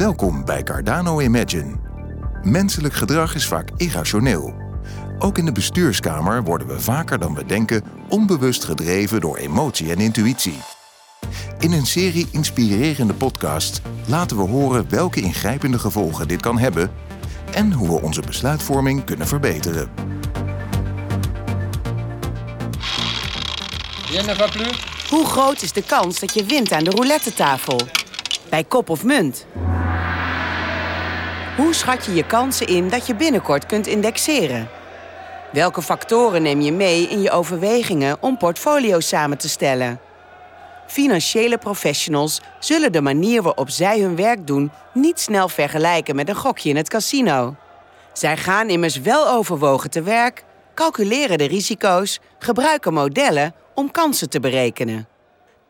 Welkom bij Cardano Imagine. Menselijk gedrag is vaak irrationeel. Ook in de bestuurskamer worden we vaker dan we denken onbewust gedreven door emotie en intuïtie. In een serie inspirerende podcasts laten we horen welke ingrijpende gevolgen dit kan hebben en hoe we onze besluitvorming kunnen verbeteren. Hoe groot is de kans dat je wint aan de roulette tafel? Bij kop of munt? Hoe schat je je kansen in dat je binnenkort kunt indexeren? Welke factoren neem je mee in je overwegingen om portfolio's samen te stellen? Financiële professionals zullen de manier waarop zij hun werk doen niet snel vergelijken met een gokje in het casino. Zij gaan immers wel overwogen te werk, calculeren de risico's, gebruiken modellen om kansen te berekenen.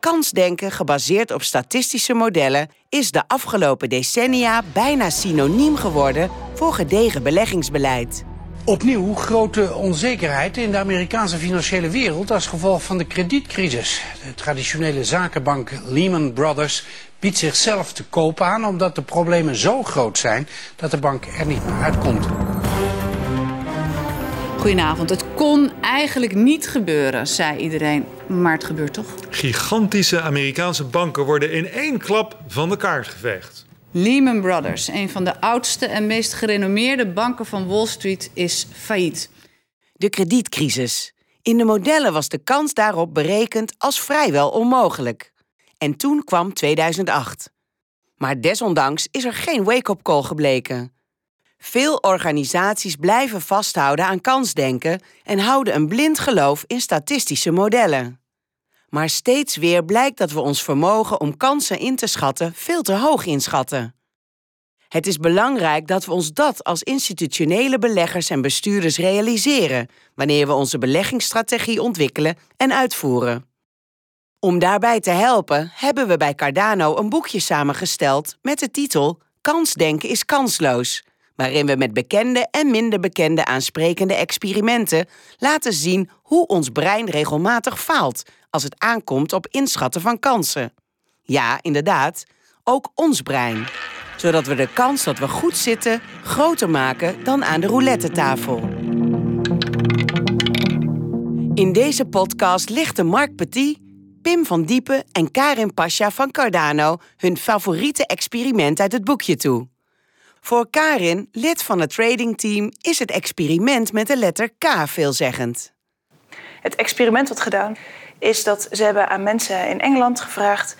Kansdenken gebaseerd op statistische modellen is de afgelopen decennia bijna synoniem geworden voor gedegen beleggingsbeleid. Opnieuw grote onzekerheid in de Amerikaanse financiële wereld als gevolg van de kredietcrisis. De traditionele zakenbank Lehman Brothers biedt zichzelf te koop aan omdat de problemen zo groot zijn dat de bank er niet meer uitkomt. Goedenavond. Het kon eigenlijk niet gebeuren, zei iedereen. Maar het gebeurt toch? Gigantische Amerikaanse banken worden in één klap van de kaart geveegd. Lehman Brothers, een van de oudste en meest gerenommeerde banken van Wall Street, is failliet. De kredietcrisis. In de modellen was de kans daarop berekend als vrijwel onmogelijk. En toen kwam 2008. Maar desondanks is er geen wake-up call gebleken. Veel organisaties blijven vasthouden aan kansdenken en houden een blind geloof in statistische modellen. Maar steeds weer blijkt dat we ons vermogen om kansen in te schatten veel te hoog inschatten. Het is belangrijk dat we ons dat als institutionele beleggers en bestuurders realiseren wanneer we onze beleggingsstrategie ontwikkelen en uitvoeren. Om daarbij te helpen hebben we bij Cardano een boekje samengesteld met de titel Kansdenken is kansloos waarin we met bekende en minder bekende aansprekende experimenten laten zien hoe ons brein regelmatig faalt als het aankomt op inschatten van kansen. Ja, inderdaad, ook ons brein. Zodat we de kans dat we goed zitten groter maken dan aan de roulette-tafel. In deze podcast lichten Mark Petit, Pim van Diepen en Karin Pasha van Cardano hun favoriete experiment uit het boekje toe. Voor Karin, lid van het tradingteam, is het experiment met de letter K veelzeggend. Het experiment wat gedaan is dat ze hebben aan mensen in Engeland gevraagd: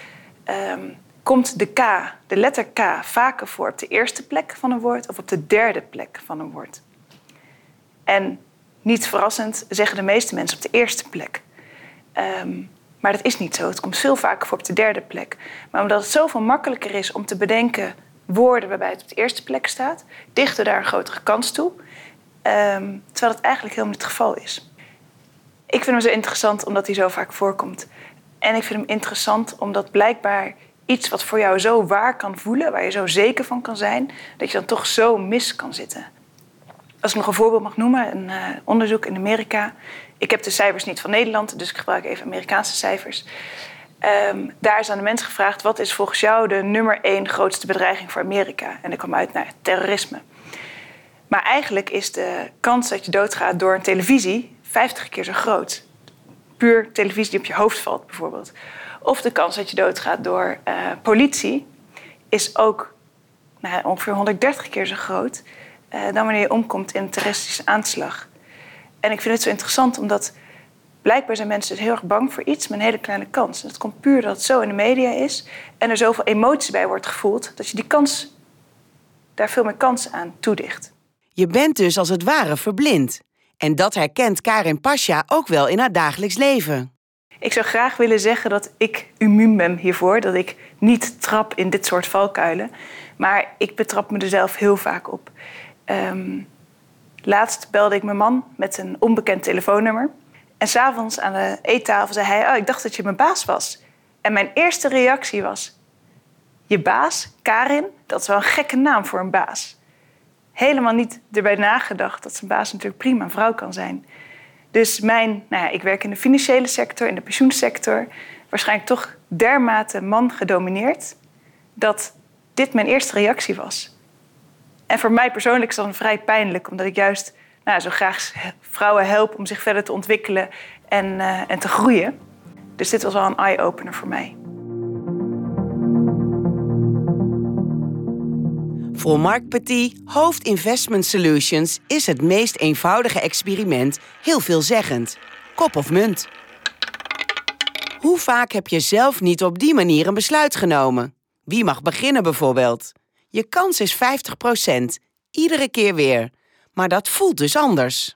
um, komt de K, de letter K, vaker voor op de eerste plek van een woord of op de derde plek van een woord? En niet verrassend zeggen de meeste mensen op de eerste plek. Um, maar dat is niet zo. Het komt veel vaker voor op de derde plek. Maar omdat het zoveel makkelijker is om te bedenken woorden waarbij het op de eerste plek staat, dichten daar een grotere kans toe. Um, terwijl het eigenlijk helemaal niet het geval is. Ik vind hem zo interessant omdat hij zo vaak voorkomt. En ik vind hem interessant omdat blijkbaar iets wat voor jou zo waar kan voelen, waar je zo zeker van kan zijn, dat je dan toch zo mis kan zitten. Als ik nog een voorbeeld mag noemen, een uh, onderzoek in Amerika. Ik heb de cijfers niet van Nederland, dus ik gebruik even Amerikaanse cijfers. Um, daar is aan de mensen gevraagd: wat is volgens jou de nummer één grootste bedreiging voor Amerika? En ik kwam uit naar terrorisme. Maar eigenlijk is de kans dat je doodgaat door een televisie 50 keer zo groot. Puur televisie die op je hoofd valt, bijvoorbeeld. Of de kans dat je doodgaat door uh, politie is ook nou, ongeveer 130 keer zo groot uh, dan wanneer je omkomt in een terroristische aanslag. En ik vind het zo interessant omdat blijkbaar zijn mensen dus heel erg bang voor iets met een hele kleine kans. En dat komt puur dat het zo in de media is en er zoveel emotie bij wordt gevoeld dat je die kans, daar veel meer kans aan toedicht. Je bent dus als het ware verblind. En dat herkent Karin Pasha ook wel in haar dagelijks leven. Ik zou graag willen zeggen dat ik immuun ben hiervoor, dat ik niet trap in dit soort valkuilen. Maar ik betrap me er zelf heel vaak op. Um, laatst belde ik mijn man met een onbekend telefoonnummer. En s'avonds aan de eettafel zei hij: Oh, ik dacht dat je mijn baas was. En mijn eerste reactie was: Je baas, Karin, dat is wel een gekke naam voor een baas. Helemaal niet erbij nagedacht dat zijn baas natuurlijk prima een vrouw kan zijn. Dus mijn, nou ja, ik werk in de financiële sector, in de pensioensector, waarschijnlijk toch dermate man gedomineerd, dat dit mijn eerste reactie was. En voor mij persoonlijk is dat vrij pijnlijk, omdat ik juist nou, zo graag vrouwen help om zich verder te ontwikkelen en, uh, en te groeien. Dus dit was wel een eye-opener voor mij. Voor Mark Petit, hoofd Investment Solutions, is het meest eenvoudige experiment heel veelzeggend. Kop of munt. Hoe vaak heb je zelf niet op die manier een besluit genomen? Wie mag beginnen bijvoorbeeld? Je kans is 50%, iedere keer weer. Maar dat voelt dus anders.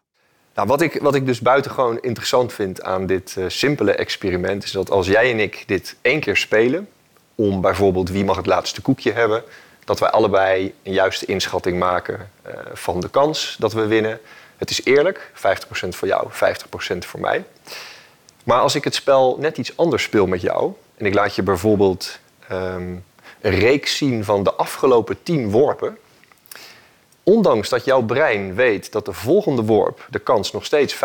Nou, wat, ik, wat ik dus buitengewoon interessant vind aan dit uh, simpele experiment... is dat als jij en ik dit één keer spelen... om bijvoorbeeld wie mag het laatste koekje hebben... dat wij allebei een juiste inschatting maken uh, van de kans dat we winnen. Het is eerlijk, 50% voor jou, 50% voor mij. Maar als ik het spel net iets anders speel met jou... en ik laat je bijvoorbeeld um, een reeks zien van de afgelopen 10 worpen ondanks dat jouw brein weet dat de volgende worp de kans nog steeds 50%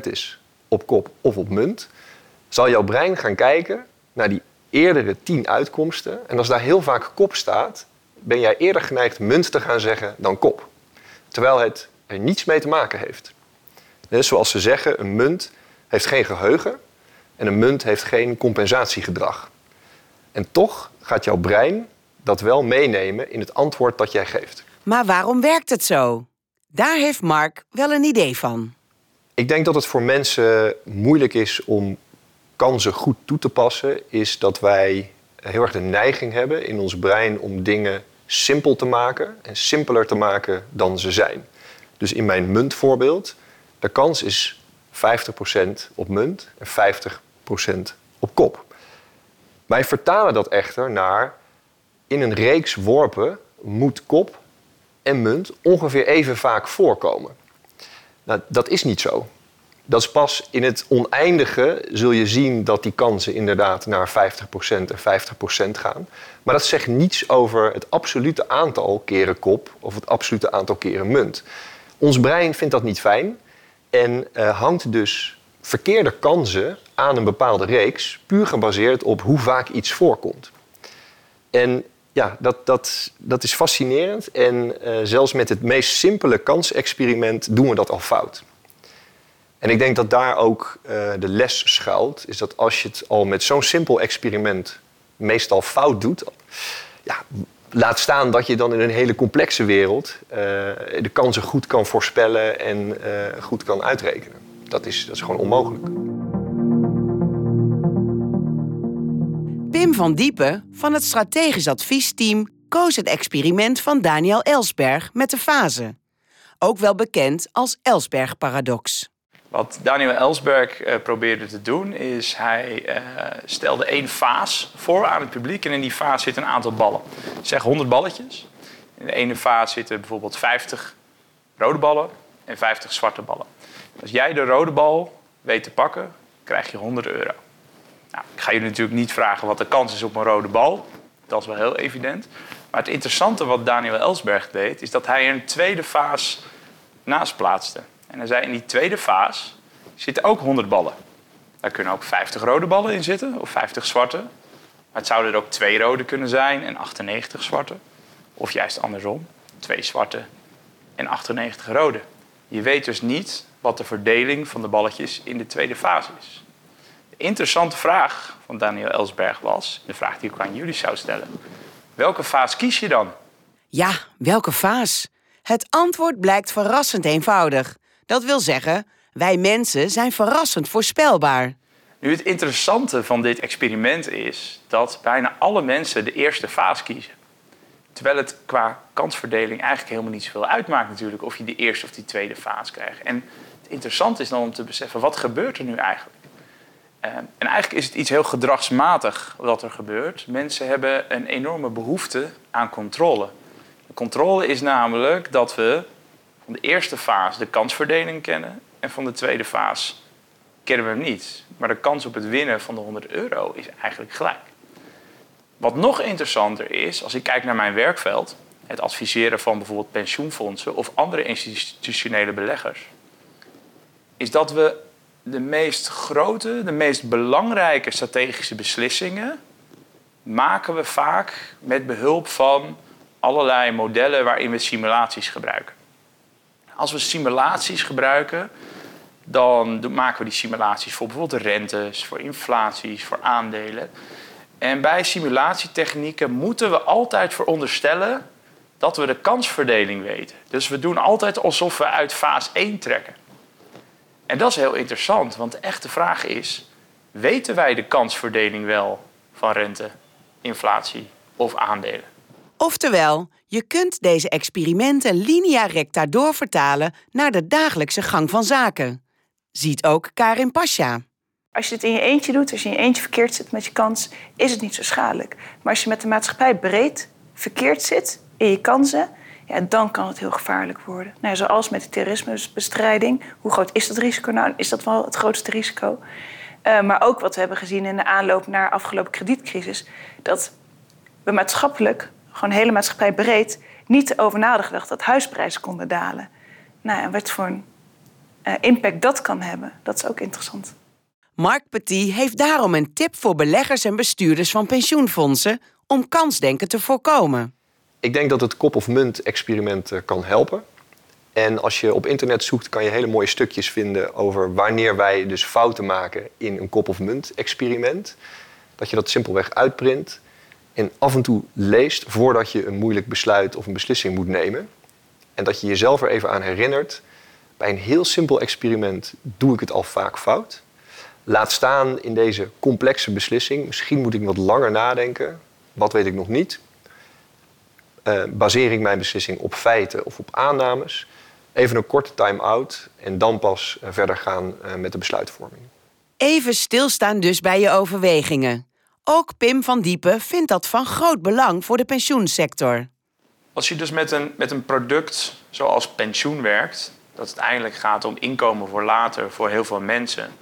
is op kop of op munt, zal jouw brein gaan kijken naar die eerdere 10 uitkomsten. En als daar heel vaak kop staat, ben jij eerder geneigd munt te gaan zeggen dan kop. Terwijl het er niets mee te maken heeft. Zoals ze zeggen, een munt heeft geen geheugen en een munt heeft geen compensatiegedrag. En toch gaat jouw brein dat wel meenemen in het antwoord dat jij geeft. Maar waarom werkt het zo? Daar heeft Mark wel een idee van. Ik denk dat het voor mensen moeilijk is om kansen goed toe te passen, is dat wij heel erg de neiging hebben in ons brein om dingen simpel te maken en simpeler te maken dan ze zijn. Dus in mijn muntvoorbeeld, de kans is 50% op munt en 50% op kop. Wij vertalen dat echter naar in een reeks worpen moet kop en munt ongeveer even vaak voorkomen. Nou, dat is niet zo. Dat is pas in het oneindige zul je zien dat die kansen inderdaad naar 50% en 50% gaan. Maar dat zegt niets over het absolute aantal keren kop of het absolute aantal keren munt. Ons brein vindt dat niet fijn en uh, hangt dus verkeerde kansen aan een bepaalde reeks, puur gebaseerd op hoe vaak iets voorkomt. En ja, dat, dat, dat is fascinerend. En uh, zelfs met het meest simpele kansexperiment doen we dat al fout. En ik denk dat daar ook uh, de les schuilt. Is dat als je het al met zo'n simpel experiment meestal fout doet. Ja, laat staan dat je dan in een hele complexe wereld uh, de kansen goed kan voorspellen en goed kan uitrekenen. Dat is, dat is gewoon onmogelijk. Pim van Diepen van het strategisch adviesteam koos het experiment van Daniel Ellsberg met de fase. Ook wel bekend als Ellsberg-paradox. Wat Daniel Ellsberg uh, probeerde te doen, is hij uh, stelde één vaas voor aan het publiek. En in die vaas zitten een aantal ballen. Zeg 100 balletjes. In de ene vaas zitten bijvoorbeeld 50 rode ballen en 50 zwarte ballen. Als jij de rode bal weet te pakken, krijg je 100 euro. Ga jullie natuurlijk niet vragen wat de kans is op een rode bal. Dat is wel heel evident. Maar het interessante wat Daniel Ellsberg deed, is dat hij een tweede vaas naast plaatste. En hij zei, in die tweede vaas zitten ook 100 ballen. Daar kunnen ook 50 rode ballen in zitten, of 50 zwarte. Maar het zouden er ook twee rode kunnen zijn en 98 zwarte. Of juist andersom, twee zwarte en 98 rode. Je weet dus niet wat de verdeling van de balletjes in de tweede fase is. De interessante vraag van Daniel Ellsberg was, de vraag die ik aan jullie zou stellen. Welke vaas kies je dan? Ja, welke vaas? Het antwoord blijkt verrassend eenvoudig. Dat wil zeggen, wij mensen zijn verrassend voorspelbaar. Nu, het interessante van dit experiment is dat bijna alle mensen de eerste vaas kiezen. Terwijl het qua kansverdeling eigenlijk helemaal niet zoveel uitmaakt natuurlijk of je de eerste of die tweede fase krijgt. En het interessante is dan om te beseffen, wat gebeurt er nu eigenlijk? Ehm, en eigenlijk is het iets heel gedragsmatig wat er gebeurt. Mensen hebben een enorme behoefte aan controle. De controle is namelijk dat we van de eerste fase de kansverdeling kennen en van de tweede fase kennen we hem niet. Maar de kans op het winnen van de 100 euro is eigenlijk gelijk. Wat nog interessanter is, als ik kijk naar mijn werkveld, het adviseren van bijvoorbeeld pensioenfondsen of andere institutionele beleggers, is dat we de meest grote, de meest belangrijke strategische beslissingen maken we vaak met behulp van allerlei modellen waarin we simulaties gebruiken. Als we simulaties gebruiken, dan maken we die simulaties voor bijvoorbeeld rentes, voor inflaties, voor aandelen. En bij simulatietechnieken moeten we altijd veronderstellen dat we de kansverdeling weten. Dus we doen altijd alsof we uit fase 1 trekken. En dat is heel interessant, want de echte vraag is: weten wij de kansverdeling wel van rente, inflatie of aandelen? Oftewel, je kunt deze experimenten linea recta doorvertalen naar de dagelijkse gang van zaken. Ziet ook Karin Pasha. Als je het in je eentje doet, als je in je eentje verkeerd zit met je kans, is het niet zo schadelijk. Maar als je met de maatschappij breed verkeerd zit in je kansen, ja, dan kan het heel gevaarlijk worden. Nou, zoals met de terrorismebestrijding. Hoe groot is dat risico? Nou, is dat wel het grootste risico. Uh, maar ook wat we hebben gezien in de aanloop naar de afgelopen kredietcrisis. Dat we maatschappelijk, gewoon hele maatschappij breed, niet over nagedacht dat huisprijzen konden dalen. Nou, en wat voor een uh, impact dat kan hebben, dat is ook interessant. Mark Petit heeft daarom een tip voor beleggers en bestuurders van pensioenfondsen om kansdenken te voorkomen. Ik denk dat het kop-of-munt-experiment eh, kan helpen. En als je op internet zoekt, kan je hele mooie stukjes vinden over wanneer wij dus fouten maken in een kop-of-munt-experiment. Dat je dat simpelweg uitprint en af en toe leest voordat je een moeilijk besluit of een beslissing moet nemen. En dat je jezelf er even aan herinnert. Bij een heel simpel experiment doe ik het al vaak fout. Laat staan in deze complexe beslissing. Misschien moet ik wat langer nadenken. Wat weet ik nog niet? Uh, baseer ik mijn beslissing op feiten of op aannames? Even een korte time-out en dan pas uh, verder gaan uh, met de besluitvorming. Even stilstaan dus bij je overwegingen. Ook Pim van Diepen vindt dat van groot belang voor de pensioensector. Als je dus met een, met een product zoals pensioen werkt, dat het eigenlijk gaat om inkomen voor later voor heel veel mensen.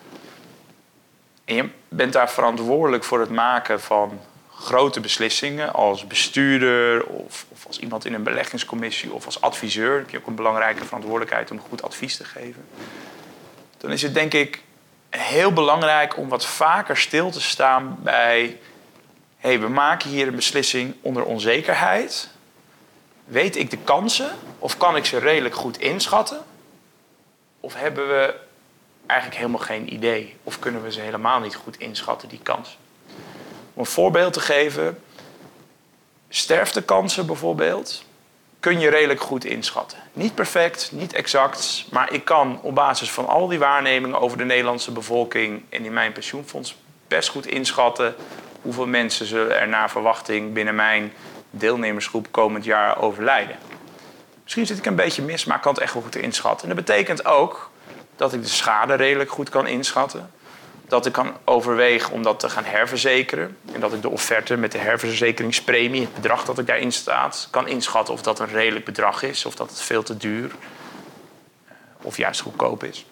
En je bent daar verantwoordelijk voor het maken van grote beslissingen als bestuurder of, of, als iemand in een beleggingscommissie of als adviseur. heb je ook een belangrijke verantwoordelijkheid om goed advies te geven. Dan is het denk ik heel belangrijk om wat vaker stil te staan bij... hey, we maken hier een beslissing onder onzekerheid. Weet ik de kansen of kan ik ze redelijk goed inschatten? Of hebben we eigenlijk helemaal geen idee? Of kunnen we ze helemaal niet goed inschatten, die kans? Om een voorbeeld te geven, sterftekansen bijvoorbeeld, kun je redelijk goed inschatten. Niet perfect, niet exact, maar ik kan op basis van al die waarnemingen over de Nederlandse bevolking en in mijn pensioenfonds best goed inschatten hoeveel mensen zullen er naar verwachting binnen mijn deelnemersgroep komend jaar overlijden. Misschien zit ik een beetje mis, maar ik kan het echt wel goed inschatten. En dat betekent ook dat ik de schade redelijk goed kan inschatten. Dat ik kan overwegen om dat te gaan herverzekeren. En dat ik de offerte met de herverzekeringspremie, het bedrag dat ik daarin staat, kan inschatten of dat een redelijk bedrag is, of dat het veel te duur eh, of juist goedkoop is.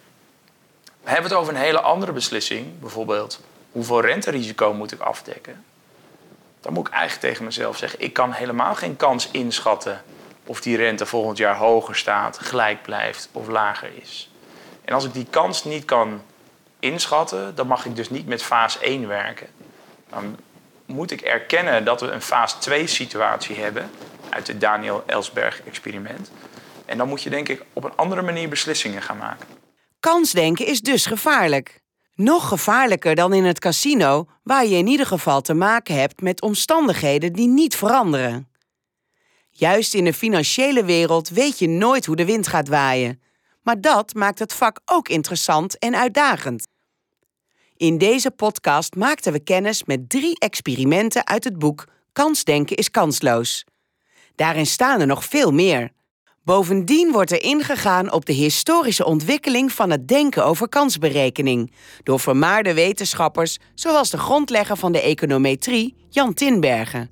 We hebben het over een hele andere beslissing, bijvoorbeeld hoeveel renterisico moet ik afdekken. Dan moet ik eigenlijk tegen mezelf zeggen: ik kan helemaal geen kans inschatten of die rente volgend jaar hoger staat, gelijk blijft of lager is. En als ik die kans niet kan inschatten, dan mag ik dus niet met fase 1 werken. Dan moet ik erkennen dat we een fase 2 situatie hebben uit het Daniel Ellsberg experiment. En dan moet je denk ik op een andere manier beslissingen gaan maken. Kansdenken is dus gevaarlijk. Nog gevaarlijker dan in het casino, waar je in ieder geval te maken hebt met omstandigheden die niet veranderen. Juist in de financiële wereld weet je nooit hoe de wind gaat waaien. Maar dat maakt het vak ook interessant en uitdagend. In deze podcast maakten we kennis met drie experimenten uit het boek Kansdenken is kansloos. Daarin staan er nog veel meer. Bovendien wordt er ingegaan op de historische ontwikkeling van het denken over kansberekening door vermaarde wetenschappers zoals de grondlegger van de econometrie Jan Tinbergen.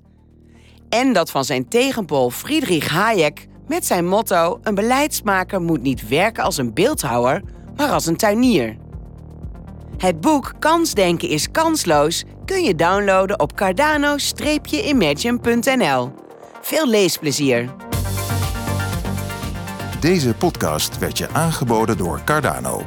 En dat van zijn tegenpool Friedrich Hayek met zijn motto: een beleidsmaker moet niet werken als een beeldhouwer, maar als een tuinier. Het boek Kansdenken is kansloos kun je downloaden op cardano-imagine.nl. Veel leesplezier. Deze podcast werd je aangeboden door Cardano.